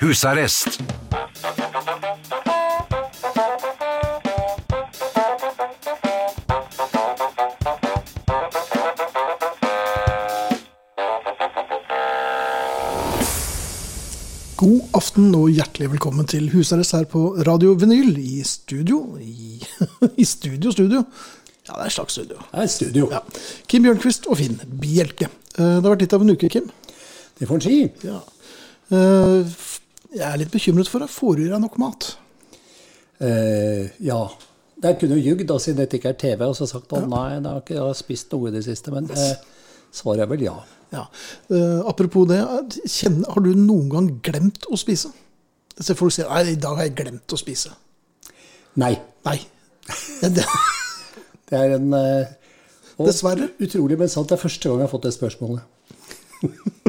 Husarrest. God aften og hjertelig velkommen til husarrest her på Radio Vinyl i studio. I, i studio, studio. Ja, det er et slags studio. Det er et studio. Ja. Kim Bjørnquist og Finn Bjelke. Eh, Det har vært litt av en uke, Kim. Det får en si. Ja. Jeg er litt bekymret for deg. Får du i deg nok mat? Eh, ja. Jeg kunne jo ljugd, da, siden dette ikke er TV, og så sagt at nei, jeg har ikke spist noe i det siste. Men eh, svaret er vel ja. Ja. Eh, apropos det, kjenner, har du noen gang glemt å spise? Så folk sier nei, i dag har jeg glemt å spise. Nei. Nei. Det, er en eh, og Dessverre. Utrolig, men sant. Det er første gang jeg har fått det spørsmålet.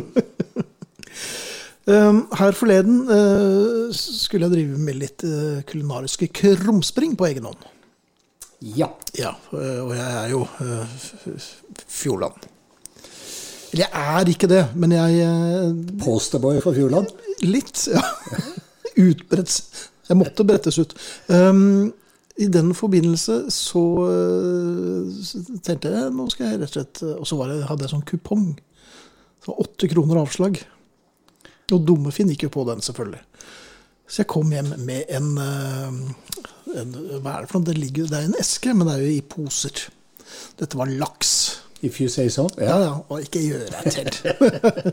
Eh, Her forleden eh, skulle jeg drive med litt eh, kulinariske krumspring på egen hånd. Ja. Ja, eh, og jeg er jo Fjordland. Eller jeg er ikke det, men jeg Posterboy for Fjordland. Litt, ja. Utbredt. Jeg måtte brettes ut. Um, I den forbindelse så tenkte jeg nå skal jeg rett og slett Og så var det, hadde jeg sånn kupong. Så åtte kroner avslag. Og dumme Finn gikk jo på den, selvfølgelig. Så jeg kom hjem med en, eh, en Hva er det for noe? Det, ligger, det er en eske, men det er jo i poser. Dette var laks. If you say so. Ja, ja, og ikke gjøre deg til.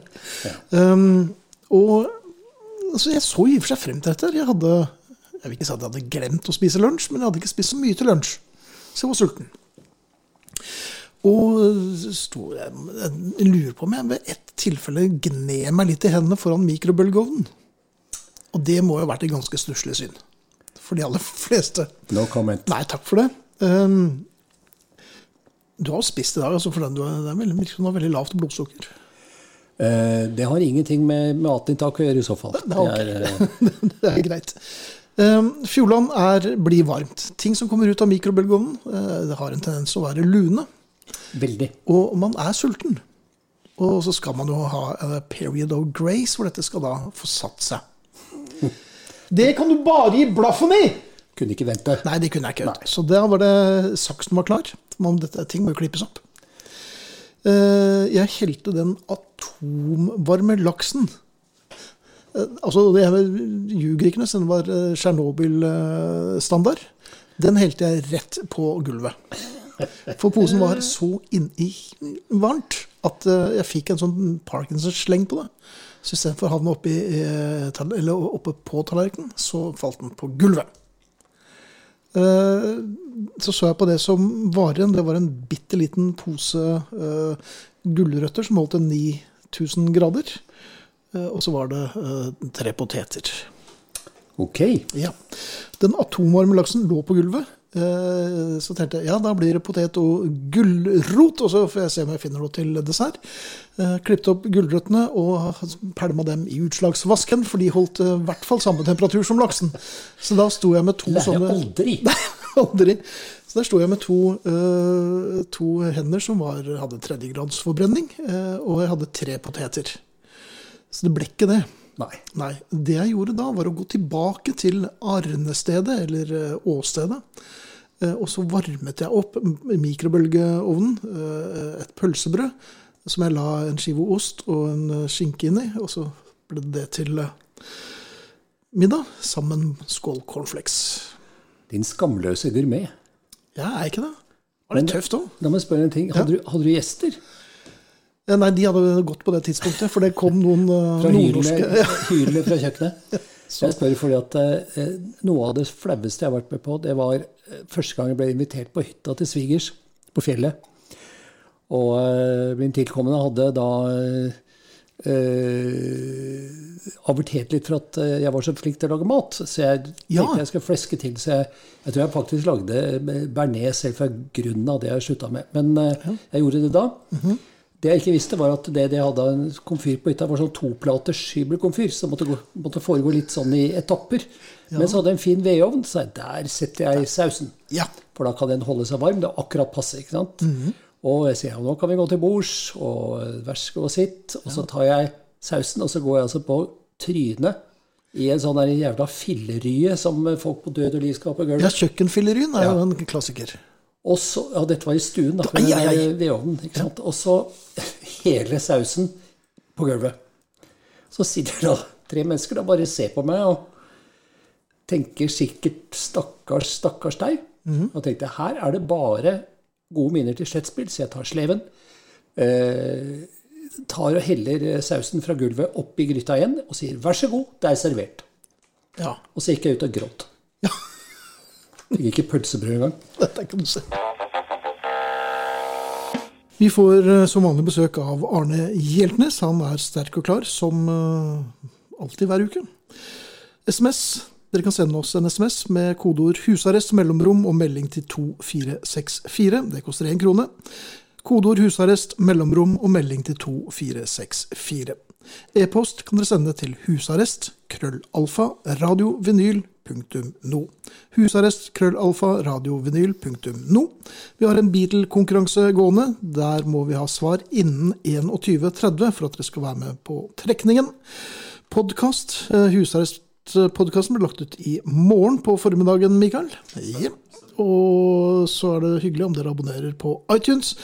um, og altså, jeg så i og for seg frem til dette. Jeg hadde jeg vil ikke si at jeg hadde glemt å spise lunsj, men jeg hadde ikke spist så mye til lunsj. Så jeg var sulten. Og sto, jeg, jeg lurer på om jeg ved ett tilfelle gned meg litt i hendene foran mikrobølgeovnen. Og det må jo ha vært et ganske stusslig syn. For de aller fleste. No comment. Nei, takk for det. Um, du har spist i dag, altså for den du er, det er veldig, virker som du har veldig lavt blodsukker. Uh, det har ingenting med matinntak å gjøre i så fall. Det er okay. Det er, eh, det er greit. Um, Fjordland blir varmt. Ting som kommer ut av mikrobølgeovnen, uh, det har en tendens til å være lune. Veldig. Og man er sulten. Og så skal man jo ha a period of grace, hvor dette skal da få satt seg. Det kan du bare gi blaffen i! Kunne ikke vente. Nei, det kunne jeg ikke. Nei. Så da var det saksen var klar. Om dette ting må jo klippes opp. Eh, Jeg helte den atomvarme laksen Eh, Altså, det jeg ljuger ikke når den var eh, Tsjernobyl-standard. Den helte jeg rett på gulvet. For posen var så inni varmt at eh, jeg fikk en sånn Parkinson-sleng på det. Så istedenfor å havne tal- eller oppe på tallerkenen, så falt den på gulvet. Eh, Så så jeg på det som var igjen. Det var en bitte liten pose eh, gulrøtter som holdt til 9000 grader. Og så var det tre poteter. Ok. Ja. Den atomvarme laksen lå på gulvet. Eh, Så tenkte jeg ja, da blir det potet og gulrot. Og så får jeg se om jeg finner noe til dessert. Eh, Klippet opp gulrøttene og pælma dem i utslagsvasken, for de holdt eh, i hvert fall samme temperatur som laksen. Så da sto jeg med to Lærer sånne aldri. Aldri. Så der sto jeg med to, to hender som var, hadde tredjegradsforbrenning, og jeg hadde tre poteter. Så det ble ikke det. Nei. Nei. Det jeg gjorde da, var å gå tilbake til arnestedet, eller åstedet. Eh, og så varmet jeg opp i mikrobølgeovnen eh, et pølsebrød som jeg la en skive ost og en skinke skinke inni. Og så ble det til eh, middag sammen skål cornflakes. Din skamløse gourmet. Jeg er ikke det. Var det Men- tøft òg? La meg spørre en ting. Hadde, du, hadde du gjester? Nei, de hadde gått på det tidspunktet, for det kom noen eh, Fra nordnorske hylene fra kjøkkenet? Jeg spør fordi at eh, Noe av det flaueste jeg har vært med på, det var eh, første gang jeg ble invitert på hytta til svigers på fjellet. Og eh, min tilkommende hadde da eh, avertert litt for at eh, jeg var så flink til å lage mat. Så jeg Ja. tenkte jeg skal fleske til. Så jeg, jeg tror jeg faktisk lagde med bearnés selv fra grunnen av det jeg slutta med. Men eh, jeg gjorde det da. Det jeg ikke visste, var at det de hadde en komfyr på hytta, var sånn toplaters hybelkomfyr. Så det måtte, gå, måtte foregå litt sånn i etapper. Men så hadde jeg en fin vedovn, så jeg, der setter jeg sausen. Ja. For da kan den holde seg varm. Det er akkurat passe. ikke sant? Og jeg sier ja, nå kan vi gå til bords, og vær så god, sitt. Og så tar jeg sausen, og så går jeg altså på trynet I en sånn der jævla fillerye som folk på død og liv skal ha på Ja, gulvet. kjøkkenfilleryen er Ja. jo en klassiker. Og så, ja, dette var i stuen, da. da ja, ja, ja. vedovnen, ikke sant? Og så hele sausen på gulvet. Så sitter da tre mennesker da bare ser på meg og tenker sikkert 'stakkars, stakkars deg'. Og tenkte her er det bare gode minner til slettspill, så jeg tar sleven. Eh, tar og heller eh, sausen fra gulvet opp i gryta igjen og sier 'vær så god, det er servert'. Ja, Og så gikk jeg ut og gråt. Ja. Fikk ikke pølsebrød engang. dette kan du se. Vi får eh, som vanlig besøk av Arne Hjeltnes. Han er sterk og klar, som eh, alltid hver uke. SMS. Dere kan sende oss en SMS med kodeord 'husarrest', mellomrom og melding til 2464. Det koster én krone. Kodeord 'husarrest', mellomrom og melding til 2464. E-post kan dere sende til husarrest, krøllalfa, radiovinyl.no. Husarrest, krøllalfa, radiovinyl.no. Vi har en Beatle-konkurranse gående. Der må vi ha svar innen 21.30 for at dere skal være med på trekningen. Podkast. Husarrestpodkasten blir lagt ut i morgen på formiddagen, Mikael. Ja. Og så er det hyggelig om dere abonnerer på iTunes,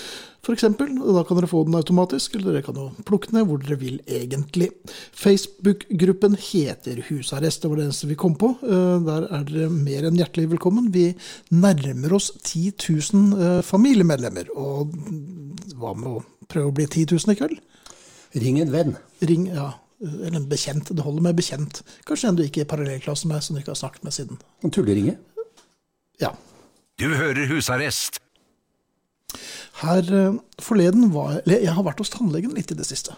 f.eks. Da kan dere få den automatisk, eller dere kan jo plukke den ned hvor dere vil egentlig. Facebook-gruppen heter Husarrest, det var det eneste vi kom på. Eh, Der er dere mer enn hjertelig velkommen. Vi nærmer oss 10 000 eh, familiemedlemmer. Og hva med å prøve å bli 10 000 i kveld? Ring en venn. Ring, ja. Eller en bekjent. Det holder med bekjent. Kanskje en du ikke er i parallellklasse med, som du ikke har snakket med siden. En tulleringe. Ja. Du hører husarrest. Her eh, forleden var Eller jeg har vært hos tannlegen litt i det siste.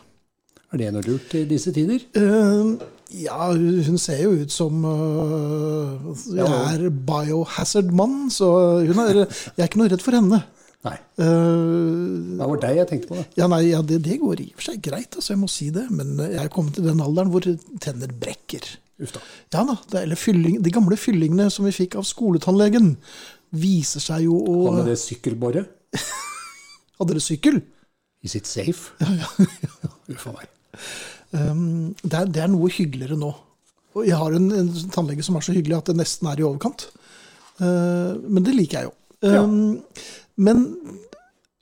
Er det noe lurt i disse tider? Uh, ja, hun ser jo ut som uh, Jeg er biohazard-mann, så hun er, jeg er ikke noe redd for henne. Nei. Uh, Det var deg jeg tenkte på. Det ja, nei, ja, det, det går i og for seg greit, altså, jeg må si det. Men jeg er kommet til den alderen hvor tenner brekker. Uff da. Ja da, det, eller fylling, De gamle fyllingene som vi fikk av skoletannlegen, viser seg jo å Hva med det sykkelboret Hadde dere sykkel? Is it safe? Uff a meg. Um, det, er, det er noe hyggeligere nå. Og jeg har en, en tannlege som er så hyggelig at det nesten er i overkant. Uh, men det liker jeg jo. Um, Men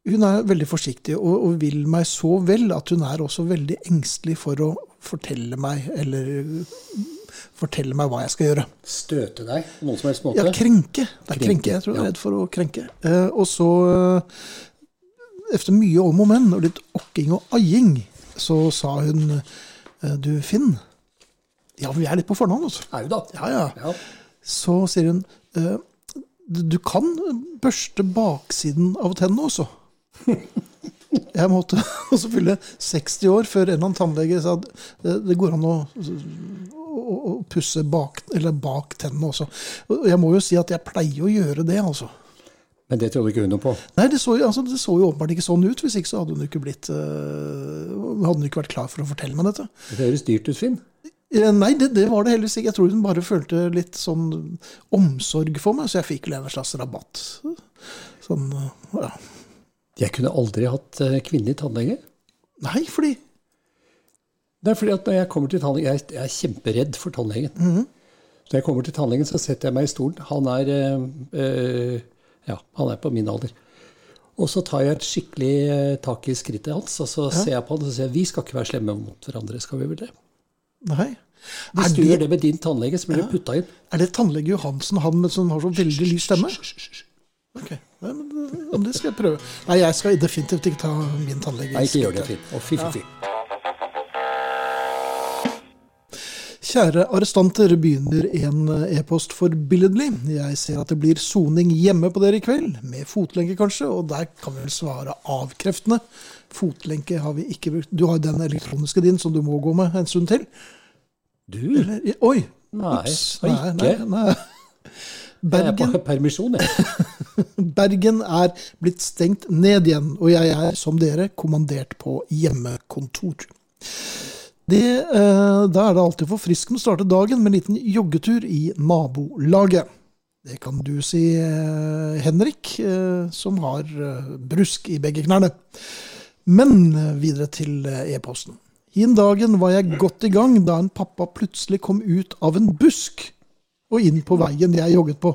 hun er veldig forsiktig og, og vil meg så vel at hun er også veldig engstelig for å fortelle meg eller fortelle meg hva jeg skal gjøre. Støte deg på noen som helst måte? Ja, krenke. Det er Krenke, krenke. Jeg tror jeg er redd for å krenke. Eh, og så, eh, efter mye om og men og litt okking og aiing, så sa hun eh, Du, Finn. Ja, vi er litt på fornavn, altså. Er jo da. Ja, ja. Ja. Så sier hun eh, du du kan børste baksiden av tennene også. Jeg måtte også fylle 60 år før en eller annen tannlege sa at det, det går an å, å, å pusse bak, eller bak tennene også. Og jeg må jo si at jeg pleier å gjøre det, altså. Men det trodde ikke hun noe på. Nei, det så, altså, det så jo åpenbart ikke sånn ut. Hvis ikke så hadde hun ikke blitt uh, Hadde hun ikke vært klar for å fortelle meg dette. Det høres dyrt ut, Finn. Eh, Nei, det, det var det heldigvis ikke. Jeg tror hun bare følte litt sånn omsorg for meg, så jeg fikk vel en slags rabatt. Sånn, ja. Jeg kunne aldri hatt eh, kvinnelig tannlege. Nei, fordi Det er fordi at når jeg kommer til tannlegen Jeg, jeg er kjemperedd for tannlegen. Mm -hmm. når jeg kommer til tannlegen, så setter jeg meg i stolen. Han er, eh, ja, han er på min alder. Og så tar jeg et skikkelig eh, tak i skrittet hans, og så ser jeg på han og så sier jeg, vi skal ikke være slemme mot hverandre, skal vi vel det? Nei. Hvis Er du gjør det, med din tannlege, så blir du putta inn. er det tannlege Johansen, han som har så veldig lys stemme? Ok, Nei, men, det- skal jeg prøve. Nei, jeg skal definitivt ikke ta min tannlege. i Nei, ikke gjør det, skrittet. Finn. Å, fy, fy, fy. Kjære arrestanter, begynner en e-post forbilledlig. Jeg ser at det blir soning hjemme på dere i kveld, med fotlenke kanskje, og der kan vi vel svare avkreftende. Fotlenke har vi ikke brukt. Du har den elektroniske din som du må gå med en stund til. Du? Eller, oi! Nei, Ups, nei. Nei, nei. Jeg er Bergen, på permisjon, jeg. Bergen er blitt stengt ned igjen, og jeg er, som dere, kommandert på hjemmekontor. Det, eh, da er det alltid forfriskende å starte dagen med en liten joggetur i nabolaget. Det kan du si, eh, Henrik, eh, som har eh, brusk i begge knærne. Men videre til e-posten. Hin dagen var jeg godt i gang da en pappa plutselig kom ut av en busk og inn på veien jeg jogget på.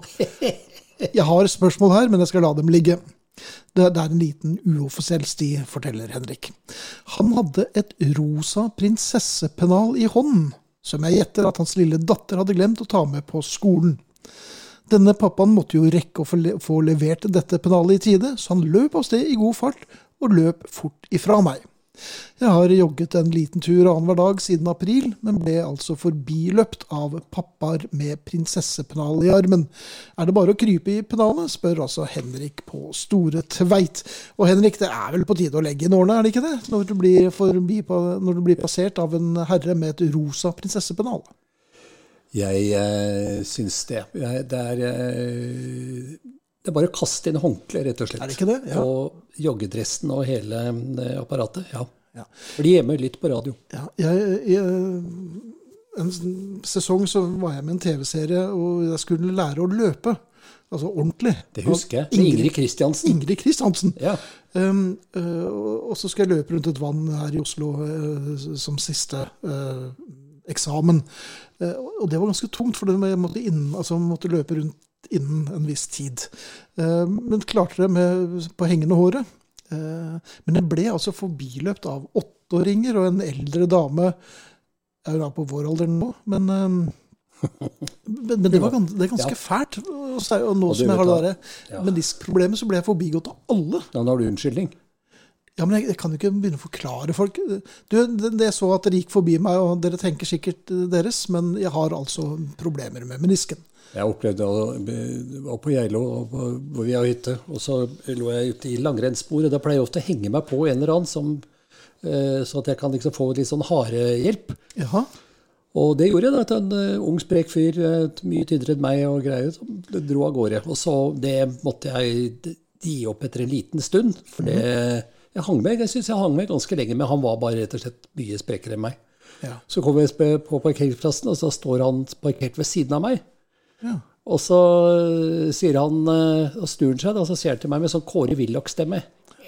Jeg har spørsmål her, men jeg skal la dem ligge. Det er en liten uoffisiell sti, forteller Henrik. Han hadde et rosa prinsessepennal i hånden, som jeg gjetter at hans lille datter hadde glemt å ta med på skolen. Denne pappaen måtte jo rekke å få levert dette pennalet i tide, så han løp av sted i god fart, og løp fort ifra meg. Jeg har jogget en liten tur annenhver dag siden april, men ble altså forbiløpt av pappaer med prinsessepennal i armen. Er det bare å krype i pennalet, spør altså Henrik på Store Tveit. Og Henrik, det er vel på tide å legge inn årene, er det ikke det? Når du blir, forbi, når du blir passert av en herre med et rosa prinsessepennal. Jeg eh, syns det. Jeg, det er eh, Det er bare å kaste inn håndkleet, rett og slett. Er det ikke det? Ja. Og joggedressen og hele eh, apparatet. Ja. Ja. Bli hjemme litt på radio. Ja, jeg, jeg, en sesong så var jeg med en TV-serie, og jeg skulle lære å løpe. Altså ordentlig. Det husker jeg. Ingrid Kristiansen. Ingrid Kristiansen. Ja. Um, uh, og- så skal jeg løpe rundt et vann her i Oslo uh, som siste uh, eksamen. Og det var ganske tungt, for jeg måtte, inn, altså, måtte løpe rundt innen en viss tid. Eh, men klarte det med, på hengende håret. Eh, men jeg ble altså forbiløpt av åtteåringer og en eldre dame. Jeg er jo da på vår alder nå, men eh, men, men det, var gans, det er ganske Ja. fælt. Og, nå Og som jeg har det? Ja. meniskproblemet, så ble jeg forbigått av alle. Da har du unnskyldning. Ja, men jeg, jeg kan jo ikke begynne å forklare folk. Du, det, det så at dere gikk forbi meg, og dere tenker sikkert deres, men jeg har altså problemer med menisken. Jeg opplevde å var på Geilo, hvor vi har hytte, og så lå jeg ute i langrennssporet. Da pleier jeg ofte å henge meg på en eller annen, som, eh, så at jeg kan liksom få litt sånn harehjelp. Jaha. Og det gjorde jeg. da, at En eh, ung, sprek fyr, eh, mye tynnere enn meg, og greier, som dro av gårde. Og så det måtte jeg gi opp etter en liten stund. For det Jeg hang med, jeg syns jeg hang med ganske lenge, men han var bare rett og slett mye sprekere enn meg. Ja. Så kom jeg på parkeringsplassen, og så står han parkert ved siden av meg. Ja. Og så eh, sier han, eh, og snur han seg, da, så ser han til meg med sånn Kåre Willoch-stemme.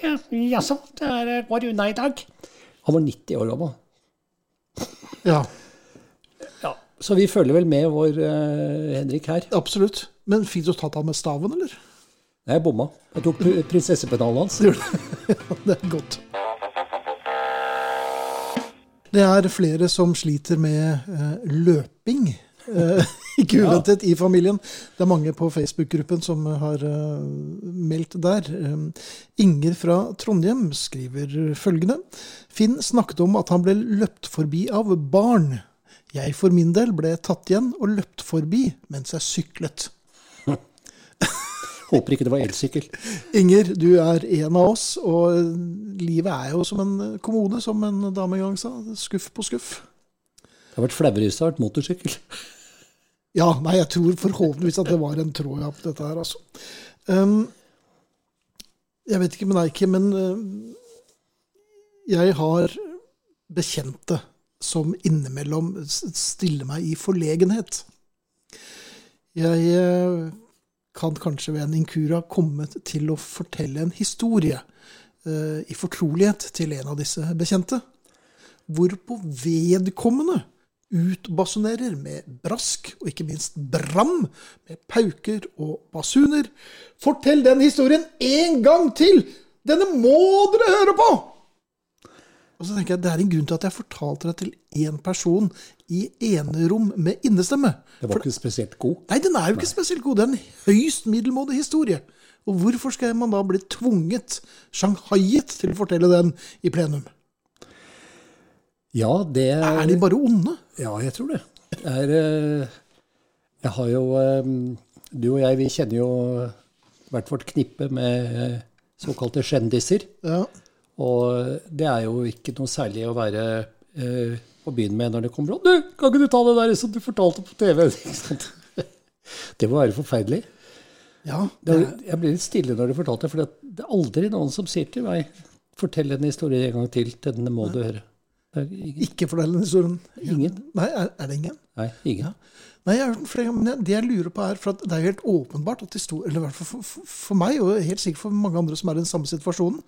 Ja, jaså, det går unna i dag. Han var 90 år gammel. ja. Ja, Så vi følger vel med vår uh, Henrik her. Absolutt. Men fint å tatt han med staven, eller? Nei, jeg bomma. Jeg tok pr- prinsessepennalet hans. Det er godt. Det er flere som sliter med uh, løping. Eh, ikke uventet i familien. Det er mange på Facebook-gruppen som har eh, meldt der. Eh, Inger fra Trondheim skriver følgende. Finn snakket om at han ble løpt forbi av barn. Jeg for min del ble tatt igjen og løpt forbi mens jeg syklet. Håper ikke det var elsykkel. Inger, du er en av oss, og livet er jo som en kommode, som en dame en gang sa. Skuff på skuff. Det har vært flauere hvis det har motorsykkel. Ja, nei, jeg tror forhåpentligvis at det var en tråd på dette her, altså. Um, jeg vet ikke med deg, Kim, men uh, jeg har bekjente som innimellom stiller meg i forlegenhet. Jeg uh, kan kanskje ved en inkura komme til å fortelle en historie uh, i fortrolighet til en av disse bekjente, hvorpå vedkommende utbasunerer med brask og ikke minst bram, med pauker og basuner. Fortell den historien en gang til! Denne må dere høre på! Og så tenker jeg, Det er en grunn til at jeg fortalte det til én person i enerom med innestemme. Det var ikke spesielt god. Nei, den er jo ikke spesielt god. Det er en høyst middelmådig historie. Og hvorfor skal man da bli tvunget, shanghaiet, til å fortelle den i plenum? Ja, det Er de bare onde? Ja, jeg tror det. det er, eh, jeg har jo eh, Du og jeg, vi kjenner jo hvert vårt knippe med eh, såkalte kjendiser. Ja. Og det er jo ikke noe særlig å være eh, på byen med når det kommer opp. Du, kan ikke du ta det der som du fortalte på TV? Det må være forferdelig. ja Det, jeg ble litt stille når du fortalte det, for det er aldri noen som sier til meg Fortell en historie en gang til. Denne må du høre. Ikke fortell den historien. ingen. Nei, er, er det ingen? Nei, ingen. Nei, jeg har hørt den flere ganger, men det jeg lurer på er, for at det er jo helt åpenbart at historien, eller i hvert fall for, for, for meg, og helt sikkert for mange andre som er i den samme situasjonen,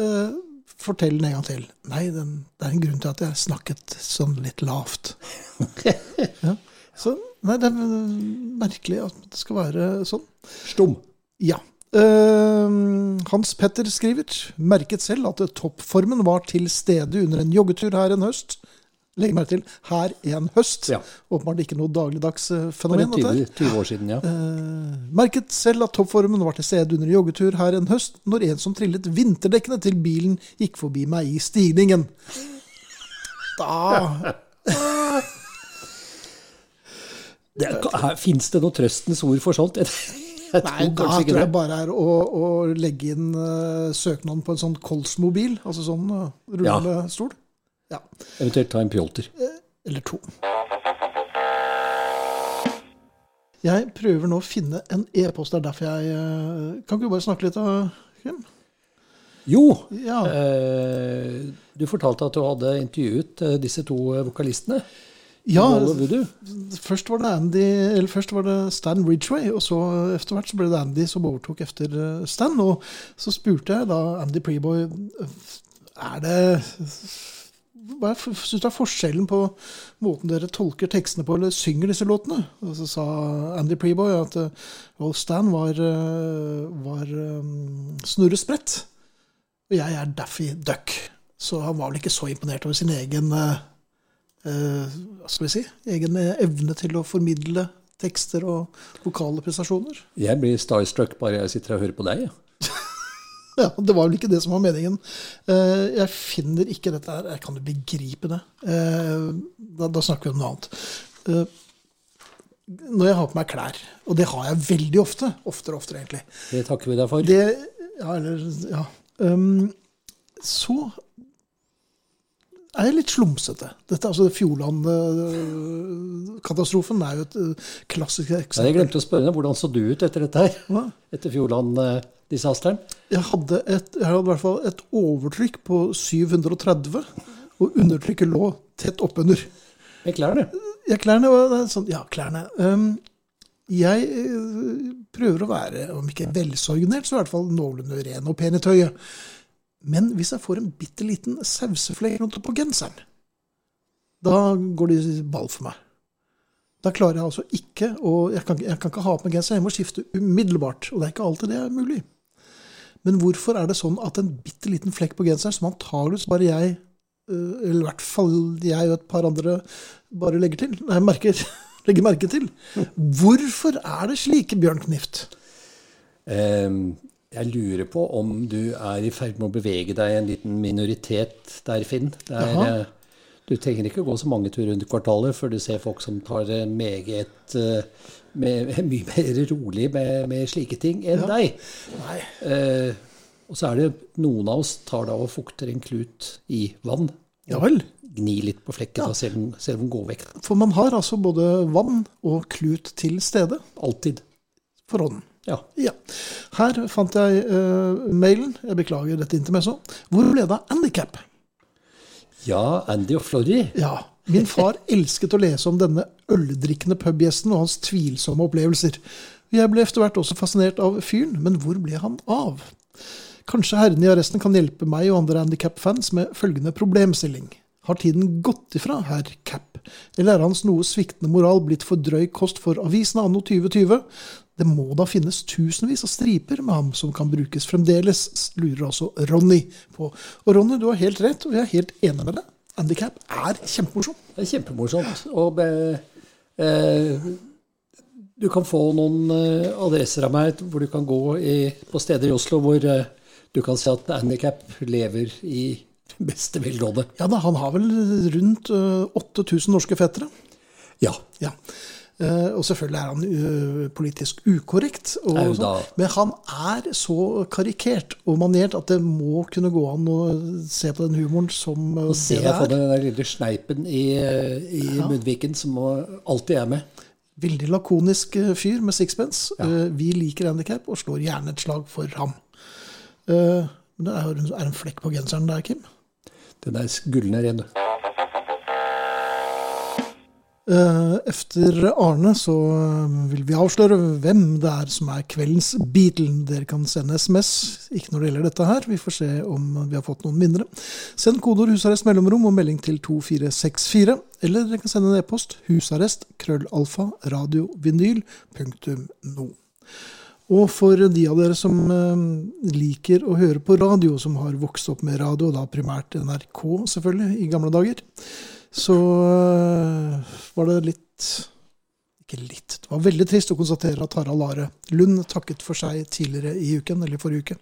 uh, fortell den en gang til. Nei, den, det er en grunn til at jeg snakket sånn litt lavt. ja. Så nei, det er merkelig at det skal være sånn. Stum. Ja. Eh, Hans Petter skriver merket selv at toppformen var til stede under en joggetur her en høst. Legg merke til her en høst. Ja. Åpenbart ikke noe dagligdags eh, fenomen. en dette 20, 20 år siden, ja. Eh, merket selv at toppformen var til stede under joggetur her en høst, når en som trillet vinterdekkene til bilen, gikk forbi meg i stigningen. Da Fins det noe trøstens ord for sånt? Jeg, jeg tror Nei, da tror jeg det. bare er å, å legge inn uh, søknaden på en sånn Kolsmobil, altså sånn uh, rullende stol. Ja. Eventuelt ta en pjolter. Eller to. Jeg prøver nå å finne en e-post. Det er derfor jeg uh, Kan ikke du bare snakke litt, da, Kim? Jo, Ja. Uh, du fortalte at du hadde intervjuet eh, disse to eh, vokalistene. Ja først var det Andy Eller først var det Stan Ridgway, og så etter hvert så ble det Andy som overtok etter eh, Stan. Og så spurte jeg da Andy Preboy Er det Hva syns du er forskjellen på måten dere tolker tekstene på, eller synger disse låtene? Og så sa Andy Preboy at eh, well, Stan var, eh, var um, snurresprett, og jeg er Daffy Duck. Så han var vel ikke så imponert over sin egen eh, eh, hva skal vi si, egen eh, evne til å formidle tekster og vokale prestasjoner. Jeg blir starstruck bare jeg sitter og hører på deg. Ja. Ja, Det var vel ikke det som var meningen. Eh, Jeg finner ikke dette her. Jeg kan jo begripe det. Eh, Da, da snakker vi om noe annet. Eh, Når jeg har på meg klær, og det har jeg veldig ofte, oftere og oftere egentlig, Det takker vi deg for. det, ja, eller, ja. Um, så er litt slumsete. Dette, altså Fjordland-katastrofen er jo et uh, klassisk eksempel. jeg glemte å spørre deg, hvordan så du ut etter dette her? Hva? Etter Fjordland-disasteren? Jeg hadde, et, jeg hadde i hvert fall et overtrykk på 730, og undertrykket lå tett oppunder. Med klærne? Ja, klærne sånn, Ja, klærne. Um, jeg eh, prøver å være, om ikke velsorgnert, så i hvert fall noenlunde ren og pen i tøyet. Men hvis jeg får en bitte liten sauseflekk rundt på genseren, da går det i ball for meg. Da klarer jeg altså ikke å Jeg kan, jeg kan ikke ha på meg genser, jeg må skifte umiddelbart. Og det er ikke alltid det er mulig. Men hvorfor er det sånn at en bitte liten flekk på genseren, som antageligvis bare jeg, eh, eller i hvert fall jeg og et par andre, bare legger til, nei, merker, legger merke til Hvorfor er det slik, Bjørn Knift? Ehm, jeg lurer på om du er i ferd med å bevege deg i en liten minoritet der, Finn. Er, Jaha. eh, du trenger ikke gå så mange turer rundt kvartalet før du ser folk som tar det meget eh, med, mye mer rolig med, med slike ting enn deg. Nei. Eh, og så er det noen av oss tar da og fukter en klut i vann. Ja vel. Gni litt på flekken, da ser den, ser den gå vekk. For man har altså både vann og klut til stede Alltid. for hånden. Ja. Ja. Her fant jeg uh, mailen. Jeg beklager dette intermesso. Hvor ble det av Handicap? ja, Andy og Flory Ja. Min far elsket å lese om denne øldrikkende pubgjesten og hans tvilsomme opplevelser. Jeg ble etter hvert også fascinert av fyren, men hvor ble han av? Kanskje herrene i arresten kan hjelpe meg og andre handikap-fans med følgende problemstilling. Har tiden gått ifra herr Cap, eller er hans noe sviktende moral blitt for drøy kost for avisene anno 2020? Det må da finnes tusenvis av striper med ham som kan brukes fremdeles, lurer altså Ronny på. Og Ronny, du har helt rett, og jeg er helt enig med deg. Handikap er kjempemorsomt. Det er kjempemorsomt. Og be- eh, du kan få noen eh, adresser av meg hvor du kan gå i, på steder i Oslo hvor eh, du kan se at handikap lever i beste velgående. Ja da, han har vel rundt øh, 8000 norske fettere. Ja. Ja. Eh, og selvfølgelig er han øh, politisk ukorrekt. Og sånn. Men han er så karikert og manert at det må kunne gå an å se på den humoren som og Nå ser det jeg på det er. den der lille sneipen i, i ja. munnviken som alltid er med. Veldig lakonisk fyr med sixpence. Ja. vi liker handikap og slår gjerne et slag for ham. Eh, men det er en- er en flekk på genseren der, Kim. Den er gullende ren. Eh, Efter Arne så eh, vil vi avsløre hvem det er som er kveldens Beatle. Dere kan sende SMS, ikke når det gjelder dette her. Vi får se om vi har fått noen vinnere. Send kodeord 'husarrest mellomrom' og melding til 2464. Eller dere kan sende en e-post husarrest krøllalfa radiovinyl.no. Og for de av dere som eh, liker å høre på radio, som har vokst opp med radio, da primært NRK selvfølgelig, i gamle dager, så eh, var det litt Ikke litt. Det var veldig trist å konstatere at Harald Are Lund takket for seg tidligere i uken, eller forrige uke.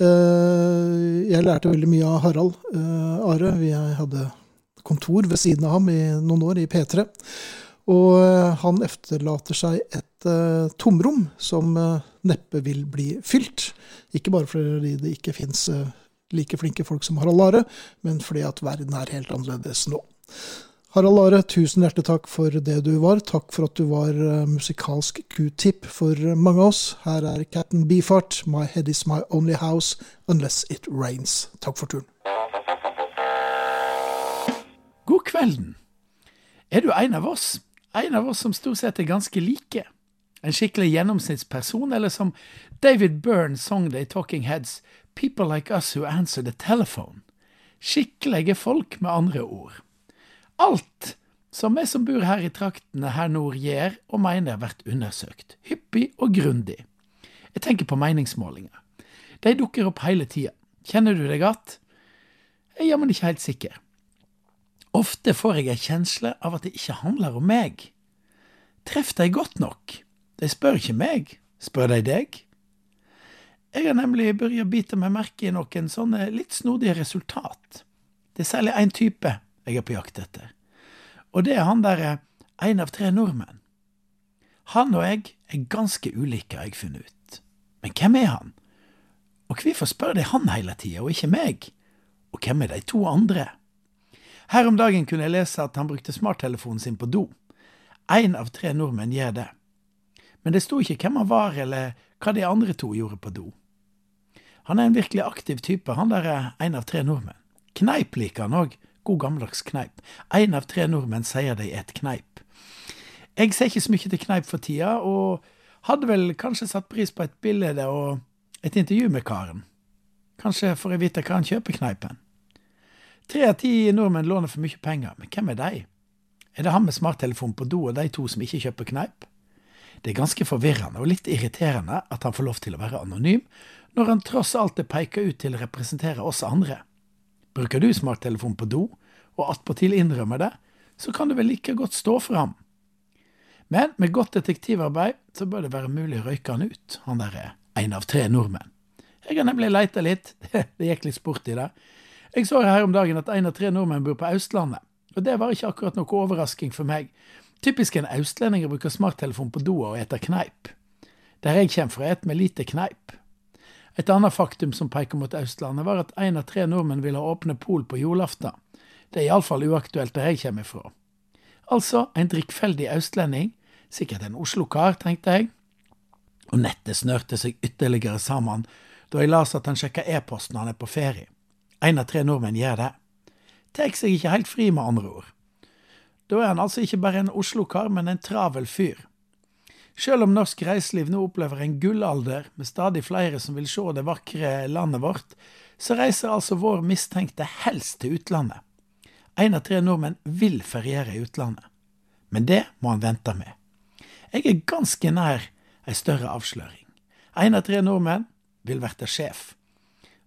Eh, jeg lærte veldig mye av Harald eh, Are. Vi hadde kontor ved siden av ham i noen år, i P3. Og han efterlater seg et uh, tomrom som uh, neppe vil bli fylt. Ikke bare fordi det ikke fins uh, like flinke folk som Harald Are, men fordi at verden er helt annerledes nå. Harald Are, tusen hjertelig takk for det du var. Takk for at du var musikalsk q-tip for mange av oss. Her er Captain Beefheart, My head is my only house unless it rains. Takk for turen. God kvelden. Er du en av oss? En av oss som stort sett er ganske like? En skikkelig gjennomsnittsperson, eller som David Byrne sang det i Talking Heads, People like us who answer the telephone. Skikkelige folk, med andre ord. Alt som vi som bor her i traktene her nord gjør og mener vært undersøkt, hyppig og grundig. Jeg tenker på meningsmålinger. De dukker opp hele tida. Kjenner du deg att? Jeg er jammen ikke helt sikker. Ofte får jeg ei kjensle av at det ikke handler om meg. Treff de godt nok? De spør ikke meg, spør de deg? Jeg har nemlig begynt å bite meg merke i noen sånne litt snodige resultat. Det er særlig én type jeg er på jakt etter, og det er han derre en av tre nordmenn. Han og jeg er ganske ulike, har jeg funnet ut. Men hvem er han? Og hvorfor spør de han hele tida, og ikke meg? Og hvem er de to andre? Her om dagen kunne jeg lese at han brukte smarttelefonen sin på do. Én av tre nordmenn gjør det. Men det sto ikke hvem han var, eller hva de andre to gjorde på do. Han er en virkelig aktiv type, han der er en av tre nordmenn. Kneip liker han òg, god gammeldags kneip. Én av tre nordmenn sier de et kneip. Jeg ser ikke så mye til kneip for tida, og hadde vel kanskje satt pris på et bilde og et intervju med karen. Kanskje for å vite hva han kjøper kneipen. Tre av ti nordmenn låner for mye penger, men hvem er de? Er det han med smarttelefon på do og de to som ikke kjøper kneip? Det er ganske forvirrende og litt irriterende at han får lov til å være anonym, når han tross alt er peka ut til å representere oss andre. Bruker du smarttelefon på do, og attpåtil innrømmer det, så kan du vel like godt stå fram. Men med godt detektivarbeid så bør det være mulig å røyke han ut, han der er en av tre nordmenn. Jeg har nemlig leita litt, det gikk litt sport i det. Jeg så her om dagen at en av tre nordmenn bor på Østlandet, og det var ikke akkurat noe overrasking for meg. Typisk en østlending bruker smarttelefon på do og eter kneip. Der jeg kommer fra, et med lite kneip. Et annet faktum som peker mot Østlandet, var at én av tre nordmenn vil ha åpne pol på julaften. Det er iallfall uaktuelt der jeg kommer fra. Altså en drikkfeldig østlending, sikkert en Oslo-kar, tenkte jeg. Og nettet snørte seg ytterligere sammen da jeg leste at han sjekka e-posten når han er på ferie. Én av tre nordmenn gjør det. Tar seg ikke helt fri, med andre ord. Da er han altså ikke bare en Oslo-kar, men en travel fyr. Selv om norsk reiseliv nå opplever en gullalder, med stadig flere som vil se det vakre landet vårt, så reiser altså vår mistenkte helst til utlandet. Én av tre nordmenn vil feriere i utlandet. Men det må han vente med. Jeg er ganske nær ei større avsløring. Én av tre nordmenn vil verte sjef.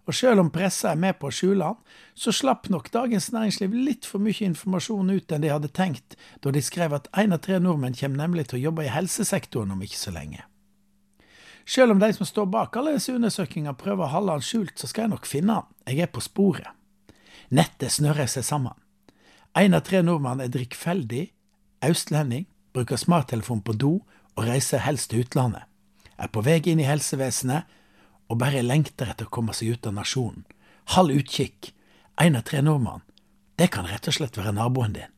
Og selv om pressa er med på å skjule han, så slapp nok Dagens Næringsliv litt for mye informasjon ut enn de hadde tenkt, da de skrev at én av tre nordmenn kommer nemlig til å jobbe i helsesektoren om ikke så lenge. Selv om de som står bak alle disse undersøkelsene prøver å holde han skjult, så skal jeg nok finne han. Jeg er på sporet. Nettet snører seg sammen. Én av tre nordmenn er drikkfeldig, østlending, bruker smarttelefon på do og reiser helst til utlandet. Er på vei inn i helsevesenet og bare lengter etter å komme seg ut av nasjonen. Halv utkikk, én av tre nordmann. Det kan rett og slett være naboen din.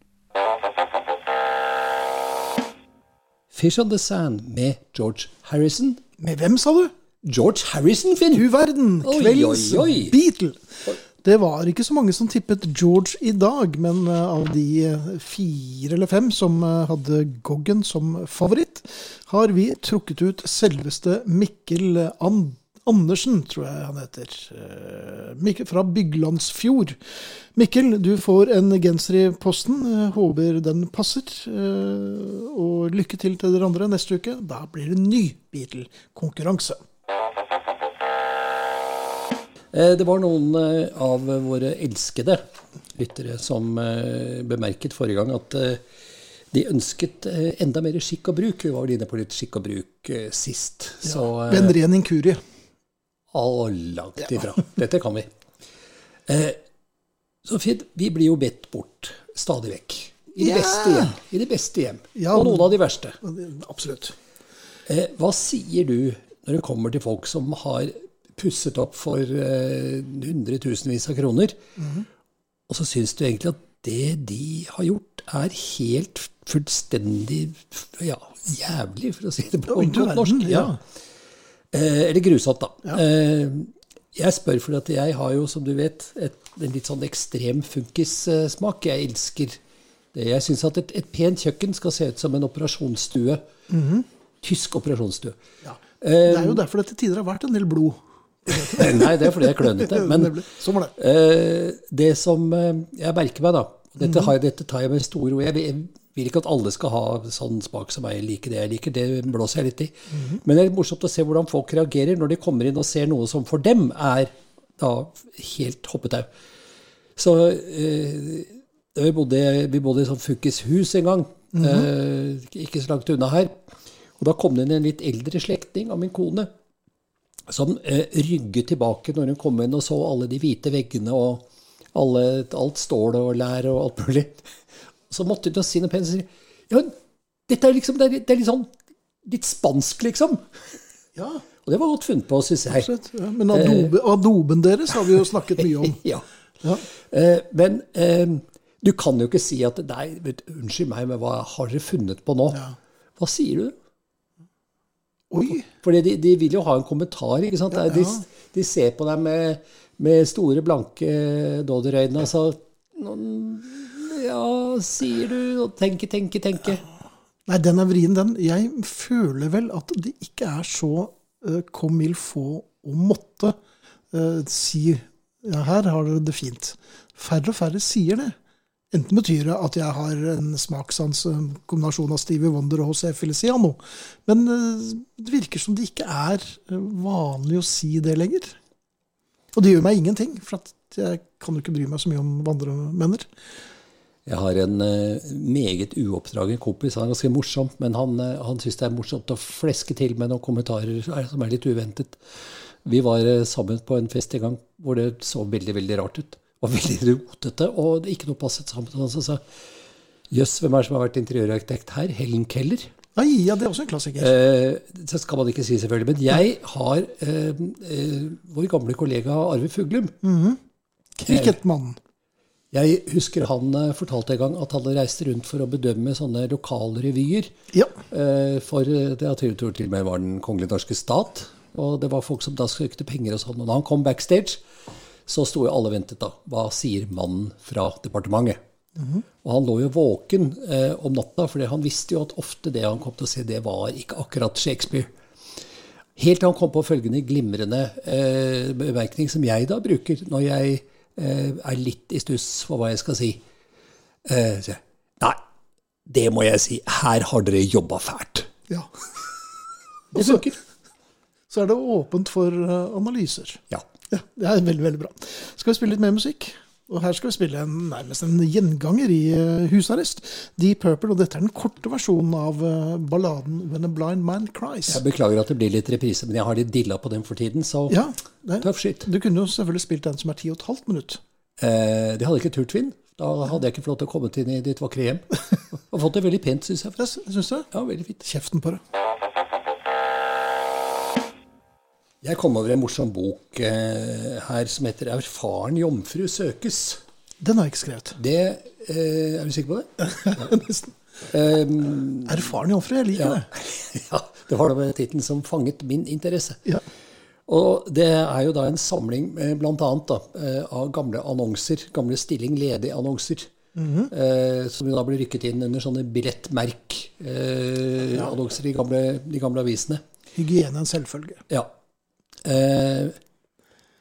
Fish on the Sand med George Harrison. Med hvem, sa du? George Harrison, Finn! Du verden! Kveldens oi, oi. Beatle. Det var ikke så mange som tippet George i dag, men eh, av de eh, fire eller fem som eh, hadde Goggen som favoritt, har vi trukket ut selveste Mikkel And Andersen, tror jeg han heter. Eh, Mikkel fra Byglandsfjord. Mikkel, du får en genser i posten. Eh, Håper den passer. Eh, Og lykke til til dere andre neste uke. Da blir det ny Beatle-konkurranse. Det var noen av våre elskede lyttere som bemerket forrige gang at de ønsket enda mer skikk og bruk. Vi var vel inne på litt skikk og bruk sist. sist. Så Ved en ren inkurie. All langt ifra. Dette kan vi. Eh, Så fint. Vi blir jo bedt bort stadig vekk. I de beste hjem. I de beste hjem. Og noen av de verste. Absolutt. Eh, hva sier du når det kommer til folk som har pusset opp for eh, hundretusenvis av kroner, og så syns du egentlig at det de har gjort, er helt fullstendig ja, jævlig, for å si det på norsk? ja. Eh, eller grusomt, da. Eh, jeg spør fordi at jeg har jo, som du vet, et, en litt sånn ekstrem funkissmak. Jeg elsker det. Jeg syns at et, et pent kjøkken skal se ut som en operasjonsstue. Tysk operasjonsstue. Ja. Det er jo derfor det til tider har vært en del blod. Nei, det er fordi jeg er klønete. Men. Sånn det. eh, det som eh, jeg merker meg, da Dette, har, dette tar jeg med stor ro. Jeg vil, jeg ikke at alle skal ha sånn smak som meg liker det jeg liker. Det blåser jeg litt i. Men det er morsomt å se hvordan folk reagerer når de kommer inn og ser noe som for dem er da helt hoppetau. Så eh, vi, bodde, vi bodde i sånn sånt funkishus en gang, eh, ikke så langt unna her. Og da kom det inn en litt eldre slektning av min kone som eh, rygget tilbake når hun kom inn og så alle de hvite veggene og alle, alt stålet og lær og alt mulig. Så måtte hun si noe pent. Ja, dette er liksom, det er, det er litt sånn litt spansk, liksom. Ja, Og det var godt funnet på, syns jeg. Ja, men adobe, adoben deres har vi jo snakket mye om. Ja. Ja. Eh, men eh, du kan jo ikke si at Nei, vet, unnskyld meg, men hva har dere funnet på nå? Ja. Hva sier du? Oi! Fordi de, de vil jo ha en kommentar. ikke sant? De, de ser på deg med, med store, blanke dåderøyne og så «Nå- Ja, sier du og tenke, tenke, tenke. Nei, den er vrien, den. Jeg føler vel at det ikke er så uh, comme il faut å måtte uh, si ja, her har dere det fint. Færre og færre sier det. Enten betyr det at jeg har en smakssans, kombinasjon av Stevie Wonder og José Feliciano. Men eh, det virker som det ikke er eh, vanlig å si det lenger. Og det gjør meg ingenting, for jeg kan jo ikke bry meg så mye om hva andre mener. Jeg har en eh, meget uoppdragen kompis. Han er ganske morsom, men han, uh, han syns det er morsomt å fleske til med noen kommentarer eh, som er litt uventet. Vi var eh, sammen på en fest en gang hvor det så veldig, veldig rart ut. Var veldig rotete, og det ikke noe passet sammen. Og han sa Jøss, hvem er det som har vært interiørarkitekt her? Helen Keller? Nei, ja, det er også en klassiker. Eh, det skal man ikke si, selvfølgelig. Men jeg har eh, eh, vår gamle kollega Arve Fuglum. Cricketmannen. Jeg husker han eh, fortalte en gang at han reiste rundt for å bedømme sånne lokalrevyer. Ja. Eh, for det det jeg tror til og med var Den kongelige norske stat. Og det var folk som da søkte penger og sånn. Og da han kom backstage, så sto jo alle og ventet, da. Hva sier mannen fra departementet? Og han lå jo våken eh, om natta, for han visste jo at ofte det han kom til å se, det var ikke akkurat Shakespeare. Helt til han kom på følgende glimrende eh, bemerkning, som jeg da bruker når jeg eh, er litt i stuss for hva jeg skal si. Eh, så Nei, det må jeg si. Her har dere jobba fælt. ja. Det funker. Så er det åpent for eh, analyser. Ja. Ja, det er veldig, veldig bra. Skal vi spille litt mer musikk? Og her skal vi spille en, nærmest en gjenganger i uh, husarrest. Deep Purple, og dette er den korte versjonen av uh, balladen When a Blind Man Cries. Jeg beklager at det blir litt reprise, men jeg har litt dilla på den for tiden, så Ja, det, tough shit. Du kunne jo selvfølgelig spilt den som er ti og et halvt minutt. Eh, det hadde ikke turt, Finn. Da hadde jeg ikke fått lov til å komme inn i ditt vakre hjem. Og fått det veldig pent, syns jeg. Syns du? Ja, veldig fint. Kjeften på det. Jeg kom over en morsom bok eh, her som heter 'Erfaren jomfru søkes'. Den har jeg ikke skrevet. Det eh, Er du sikker på det? Nesten. Um, Erfaren jomfru, jeg liker ja. det. ja, det var da tittelen som fanget min interesse. Ja. Og det er jo da en samling bl.a. annet da, eh, av gamle annonser, gamle stilling ledig-annonser. eh, som da blir rykket inn under sånne billettmerk-annonser eh, i gamle, de gamle avisene. Hygiene en selvfølge. Ja. Eh,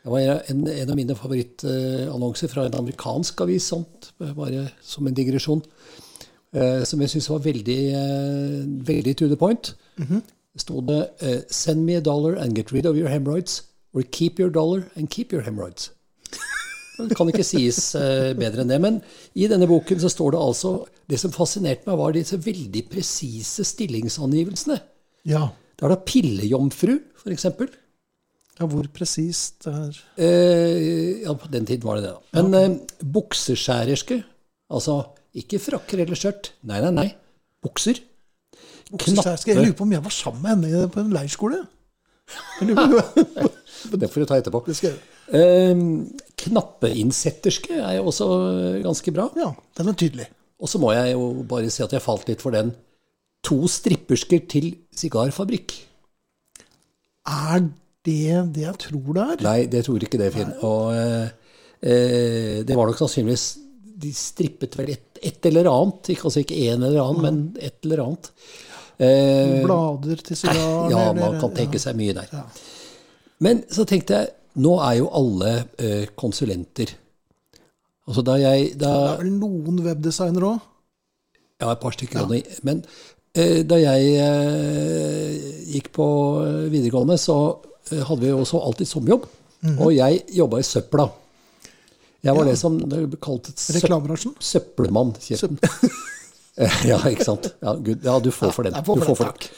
det var en, en av mine favorittannonser fra en amerikansk avis, sånt, bare som en digresjon, eh, som jeg syns var veldig, eh, veldig to the point. Det sto det eh, 'Send me a dollar and get rid of your hemorrhoids', or 'keep your dollar and keep your hemorrhoids'. Det kan ikke sies eh, bedre enn det. Men i denne boken så står det altså Det som fascinerte meg, var disse veldig presise stillingsangivelsene. Ja. Det er da pillejomfru, f.eks. ja hvor presist det er Eh, ja, på den tiden var det det. da. Men eh, bukseskjærerske, altså ikke frakker eller skjørt. Nei, nei, nei. Bukser. Bukseskjærerske. Jeg lurer på om jeg var sammen med henne på en leirskole? Det får du ta etterpå. Det skal jeg gjøre. Eh, knappeinnsetterske er jo også eh, ganske bra. Ja, den er tydelig. Og så må jeg jo bare si at jeg falt litt for den. To strippersker til sigarfabrikk. Er det det jeg tror det er? Nei, det tror ikke det, Finn. Og eh, eh, det var nok sannsynligvis De strippet vel et, et eller annet. Ikke, altså ikke en eller annen, men et eller annet. Eh, Blader til sigaren? ja, eller- man kan tenke ja. seg mye der. Men så tenkte jeg Nå er jo alle eh, konsulenter. Altså da jeg da, Det er vel noen webdesignere òg? Ja, et par stykker. Ja. Men eh, da jeg eh, gikk på videregående, så hadde vi også alltid sommerjobb. Og jeg jobba i søpla. Jeg var. Ja. det som det ble kalt søp søppelmann. Søp ja, ikke sant. Ja, Gud, ja, du får for den. Du får for den.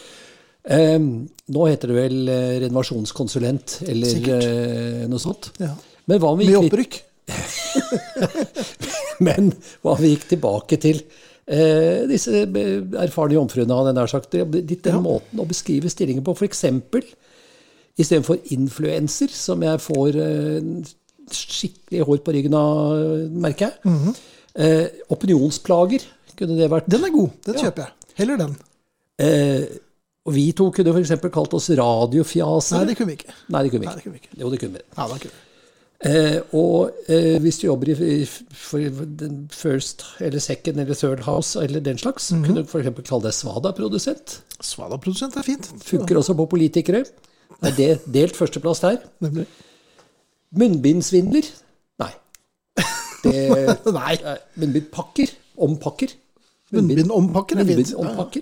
Eh, nå heter det vel eh, renovasjonskonsulent eller eh, noe sånt. Ja. Men hva om vi gikk Med opprykk? men hva vi gikk tilbake til eh, disse eh, erfarne jomfruene, hadde jeg nær sagt. Ditt, den ja. måten å beskrive stillingen på. F.eks. istedenfor influenser, som jeg får eh, skikkelig hår på ryggen av, merker jeg. Mhm. eh, opinionsplager kunne det vært. Den er god. Den kjøper jeg. Heller den. Eh, og vi to kunne f.eks. kalt oss radiofjaser. Nei, det kunne vi ikke. Nei, det kunne vi Nei, det kunne vi ikke. Jo, det kunne vi. Ja, det kunne vi. Eh, og eh, hvis du jobber i, first eller second eller third house eller den slags, Mhm. kunne du f.eks. kalle deg svada-produsent. Svada-produsent er fint. Funker også på politikere. Er det delt førsteplass der? Nemlig. Munnbindsvindler? Nei. Det, Nei. munnbindpakker? Ompakker? Munnbindompakker er fint. Munnbindompakker.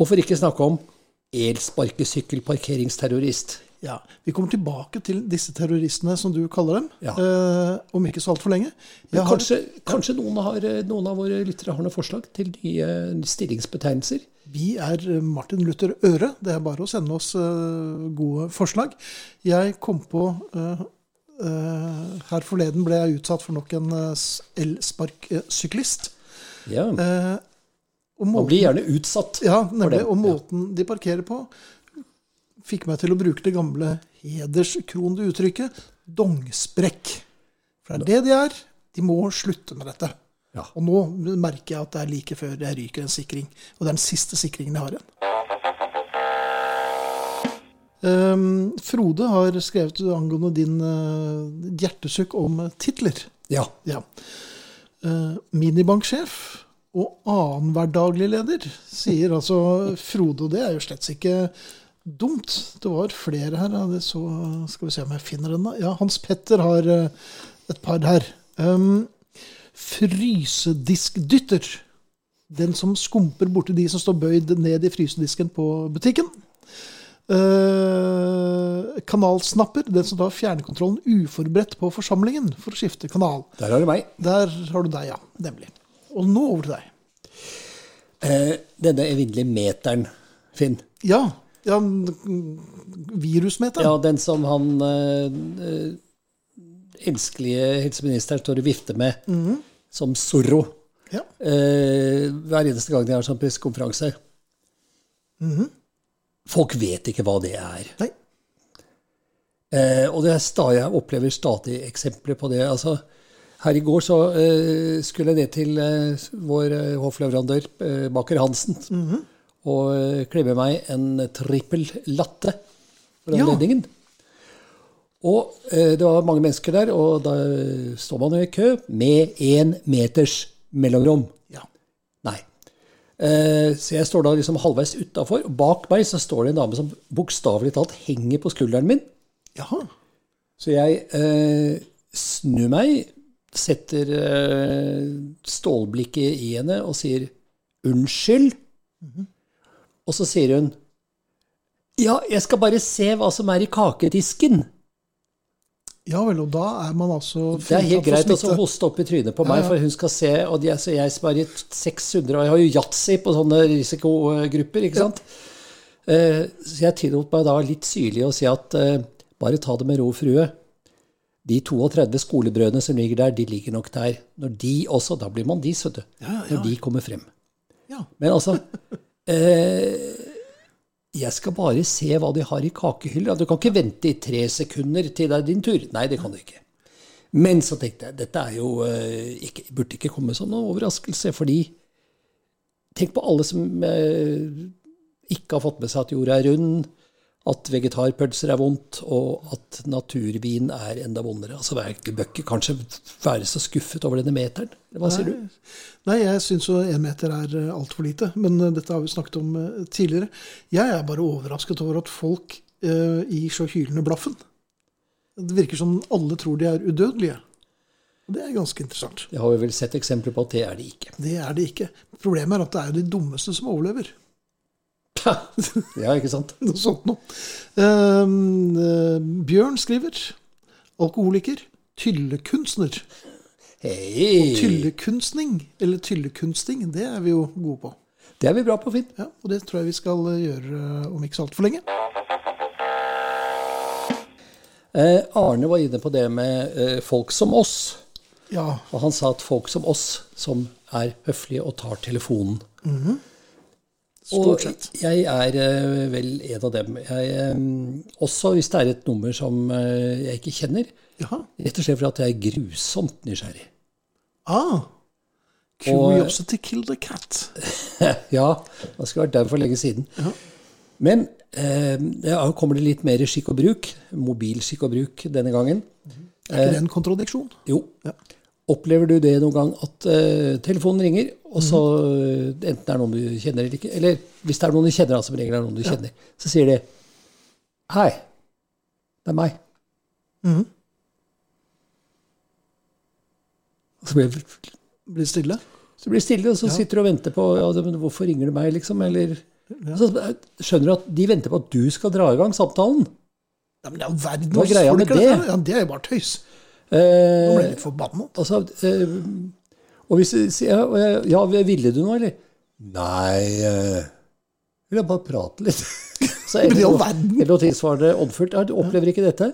Og for ikke snakke om elsparkesykkelparkeringsterrorist. Ja, Vi kommer tilbake til disse terroristene, som du kaller dem, Ja. eh, om ikke så altfor lenge. Har, kanskje, kanskje noen, har, noen av våre lyttere har noen forslag til nye stillingsbetegnelser? Vi er Martin Luther Øre. Det er bare å sende oss eh, gode forslag. Jeg kom på eh, eh, Her forleden ble jeg utsatt for nok en elsparkesyklist. Ja. Eh, Man blir gjerne utsatt. Ja, for nemlig. det. Og måten de parkerer på, fikk meg til å bruke det gamle hederskronede uttrykket dongsprekk. For det er det de er. De må slutte med dette. Ja. Og nå merker jeg at det er like før jeg ryker en sikring. Og det er den siste sikringen jeg har igjen. Um, Frode har skrevet angående din uh, hjertesukk om titler. Ja. Ja. Uh, minibanksjef og annenhver daglig leder, sier altså Frode. Og det er jo slett ikke dumt. Det var flere her. Så, skal vi se om jeg finner den. da. Ja, Hans Petter har eh, et par her. Um, frysediskdytter. Den som skumper borti de som står bøyd ned i frysedisken på butikken. Uh, kanalsnapper, den som tar fjernkontrollen uforberedt på forsamlingen for å skifte kanal. Der har du meg. Der har du deg, ja. Nemlig. Og nå over til deg. Uh, denne evinnelige meteren, Finn. Ja. ja mm, virusmeteren. Ja, den som han uh, elskelige helseministeren står og vifter med som Zorro Ja. eh, hver eneste gang de har sånn pressekonferanse. Folk vet ikke hva det er. Nei. Eh, og det er stadig, jeg opplever stadig eksempler på det. Altså, her i går så eh, skulle jeg ned til eh, vår eh, hoffleverandør, eh, Baker Hansen, og eh, klemme meg en trippel latte for Ja. Og eh, det var mange mennesker der, og da står man i kø med én meters mellomrom. Ja. Nei. Eh, så jeg står da liksom halvveis utafor, og bak meg så står det en dame som bokstavelig talt henger på skulderen min. Jaha. Så jeg eh, snur meg, setter eh, stålblikket i henne og sier 'unnskyld'. Og så sier hun 'ja, jeg skal bare se hva som er i kakedisken'. Ja vel, og da er man altså Det er helt greit å hoste opp i trynet på meg, Ja, ja. for hun skal se Og jeg, altså, jeg som er i 600, og jeg har jo yatzy på sånne risikogrupper, ikke sant? Eh, så jeg tillot meg da litt syrlig å si at eh, bare ta det med ro, frue. De 32 skolebrødene som ligger der, de ligger nok der. Når de også Da blir man de, vet du. Ja, ja. Når de kommer frem. Ja. Men altså eh, Jeg skal bare se hva de har i kakehylla. Du kan ikke vente i tre sekunder til det er din tur. Nei, det kan du ikke. Men så tenkte jeg dette jo eh, ikke, burde ikke komme som noen overraskelse, fordi Tenk på alle som eh, ikke har fått med seg at jorda er rund, at vegetarpølser er vondt, og at naturvin er enda vondere. Altså, bør ikke kanskje være så skuffet over denne meteren. Hva Hva sier du? Nei, jeg syns jo én meter er altfor lite. Men eh, dette har vi snakket om eh, tidligere. Jeg er bare overrasket over at folk eh, gir så hylende blaffen. Det virker som alle tror de er udødelige. Det er ganske interessant. Det har vi vel sett eksempler på at det er de ikke. Det er de ikke. Problemet er at det er de dummeste som overlever. Ja, ikke sant? Noe sånt noe. Uh, Bjørn skriver alkoholiker, tyllekunstner. Hei! Tyllekunstning, eller tyllekunsting, det er vi jo gode på. Det er vi bra på, Finn. Ja, Og det tror jeg vi skal eh, gjøre eh, om ikke så altfor lenge. Eh, Arne var inne på det med eh, folk som oss. Ja, Og han sa at folk som oss, som er høflige og tar telefonen. Stort sett. Og jeg er eh, vel en av dem. Jeg, eh, også hvis det er et nummer som eh, jeg ikke kjenner. Jaha. Rett og slett fordi jeg er grusomt nysgjerrig. Ah, curiosity killed a cat. ja, det skulle vært der for lenge siden. Men eh, ja, kommer det litt mer skikk og bruk. Mobilskikk og bruk denne gangen. Er ikke det en kontradiksjon? Jo. Ja. Opplever du det noen gang at uh, telefonen ringer, og så eh, enten det er noen du kjenner eller ikke Eller hvis det er noen du kjenner, altså, regel er noen du kjenner, så sier de Hei, det er meg. Mm. Og så blir, Blir det stille? så blir det stille, og så sitter du og venter på ja, men Hvorfor ringer du meg, liksom? Eller Så skjønner du at de venter på at du skal dra i gang samtalen. Ja, men det er jo verdens folk, det? Ja, det er jo bare tøys. Nå Eh, ble jeg litt forbannet. Altså, eh, og hvis du sier ja, ville du noe, eller? Nei eh, Vil jeg bare prate litt. Så Men i all verden. Eller tilsvarende. Ja, du opplever ikke dette?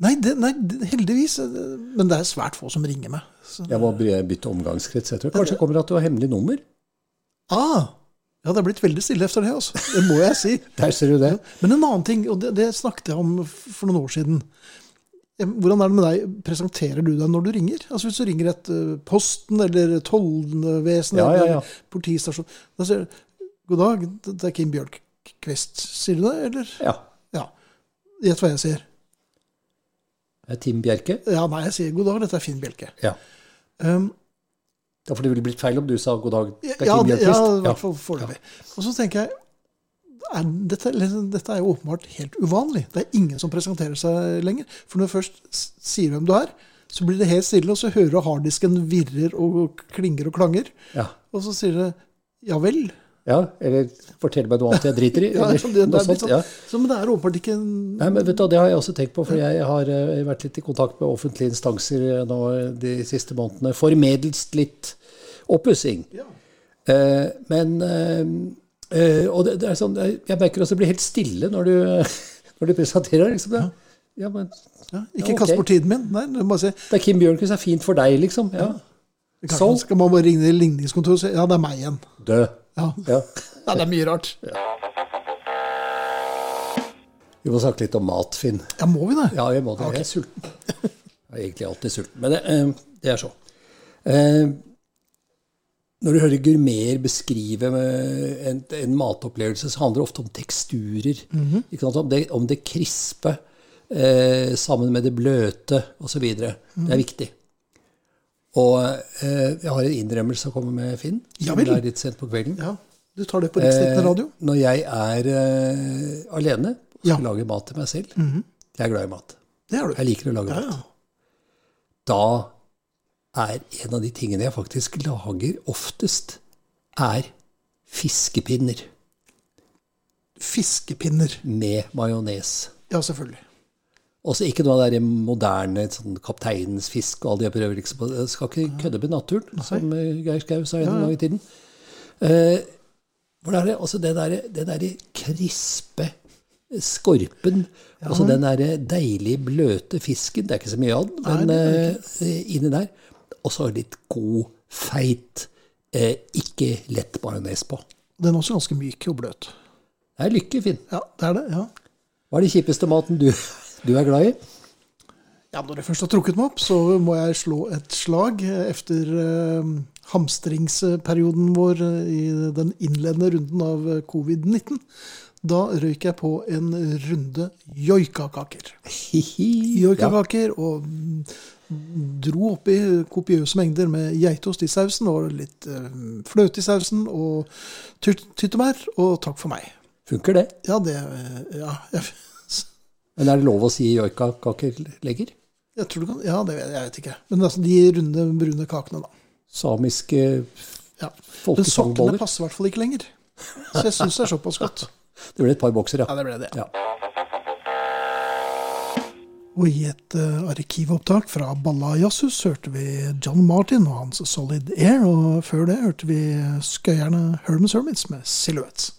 Nei, det, nei, heldigvis. eh, Men det er svært få som ringer meg. Så. Jeg må bytte omgangskrets. Jeg tror kanskje det kommer at du har hemmelig nummer. Ah, ja, det er blitt veldig stille efter det, altså. Det må jeg si. Der ser du det. Men en annen ting, og det, det snakket jeg om for noen år siden. Hvordan er det med deg? Presenterer du deg når du ringer? Altså Hvis du ringer et eh, Posten eller tollvesenet Ja, ja, ja. eller politistasjon Da sier du 'God dag, det er Kim Bjørkquist'. Sier du det, eller? Ja. Ja. Gjett hva jeg sier. Det er Tim Bjerke. Ja, nei, jeg sier 'God dag, dette er Finn Bjelke'. Ja. Um, ja, for det ville blitt feil om du sa god dag. Det er Kim det- ja, i hvert fall foreløpig. Og så tenker jeg er, dette, dette er jo åpenbart helt uvanlig. Det er ingen som presenterer seg lenger. For når du først sier hvem du er, så blir det helt stille, og så hører du harddisken virrer og klinger og klanger. Ja. Og så sier det 'ja vel'. ja. Eller fortell meg noe annet jeg driter i. Ja, Eller det, det, litt sånt. sånn. Ja. så, men det er åpenbart ikke Nei, men vet du, Det har jeg også tenkt på, for jeg har eh, vært litt i kontakt med offentlige instanser eh, nå de siste månedene. Formedels litt oppussing. Ja. Eh, men eh, eh, Og det, det er sånn, jeg merker også det blir helt stille når du, når du presenterer. liksom det. Ja, men ja, Ikke Ja, kast bort tiden min. Nei, du må si, det er Kim Bjørnquist er fint for deg, liksom. Ja. kanskje Så- skal man bare ringe ligningskontoret og si 'ja, det er meg igjen'. Død. Ja, Ja. ja det er mye rart. Vi må snakke litt om mat, Finn. Ja, må vi det? Ja, jeg må det. Jeg er sulten. Jeg er egentlig alltid sulten. Men det, eh, det er så. Når du hører gourmeter beskrive eh, en, en matopplevelse, så handler det ofte om teksturer. ikke sant? Om, det, om det krispe, eh, sammen med det bløte osv. Det Mm. er viktig. Og eh, jeg har en innrømmelse å komme med, Finn. Ja vel. Det er litt sent på kvelden. Ja, Du tar det på riksdekkende radio? Eh, når jeg er eh, alene og skal Ja. lage mat til meg selv Jeg er glad i mat. Det er du. Jeg liker å lage Ja, mat. ja. Da er en av de tingene jeg faktisk lager oftest, er fiskepinner Fiskepinner. med majones. Ja, selvfølgelig. Også ikke noe av det der moderne sånn kapteinens fisk og alle de prøver liksom. Jeg skal ikke kødde med naturen, som eh, Geir Skau sa en gang i tiden. Eh, er det, altså det derre det der krispe skorpen, altså den der deilige, bløte fisken, det er ikke så mye av den, men Nei, eh, inni der. Og så litt god, feit, eh, ikke lett majones på. Den er også ganske myk og bløt. Det er lykke, Finn. Ja, det er det. ja. Hva er den kjipeste maten du, du er glad i? Ja, Når jeg først har trukket meg opp, så må jeg slå et slag efter eh, hamstringsperioden vår eh, i den innledende runden av eh, covid-19. Da røyk jeg på en runde joikakaker. Ja. Joikakaker og mm, dro oppi kopiøse mengder med geitost i sausen og litt eh, fløte i sausen og tyt- tyttebær, og takk for meg. Funker det? Ja, det eh, Ja, Men er det lov å si joikakakerlegger? jeg tror du kan Ja, det vet jeg vet ikke. Men altså, de runde, brune kakene, da. Samiske Ja. Men sokkene folkesangboller? passer i hvert fall ikke lenger. Så jeg syns det er såpass godt. Det ble et par bokser, Ja, ja. det ble det. ja. Og i et uh, arkivopptak fra Balla Jazzhus hørte vi John Martin og hans Solid Air. Og før det hørte vi skøyerne Hermes Hermits med Silhouettes.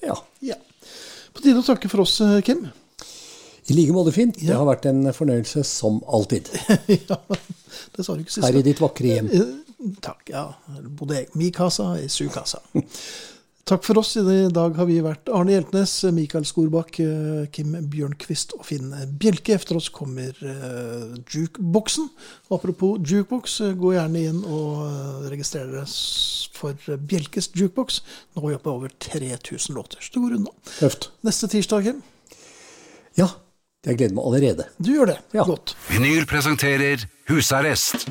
ja. Ja. På tide å takke for oss, eh, Kim. I like måte, Finn. Det har vært en fornøyelse som alltid. ja, det sa du ikke sist. Her i ditt vakre hjem. Eh, Takk. Ja. Bodde jeg mi kassa i su kassa. Takk for oss. I dag har vi vært Arne Hjeltnes, Mikael Skorbakk, eh, Kim Bjørnquist og Finn Bjelke. Efter oss kommer uh, jukeboksen. Apropos jukebox, eh, gå gjerne inn og eh, registrer dere for Bjelkes jukebox. Nå er vi oppe over 3000 låter, så det går unna. Tøft. Neste tirsdag, Kim. Ja, jeg gleder meg allerede. Du gjør det. Ja. Godt. Vinyl presenterer Husarrest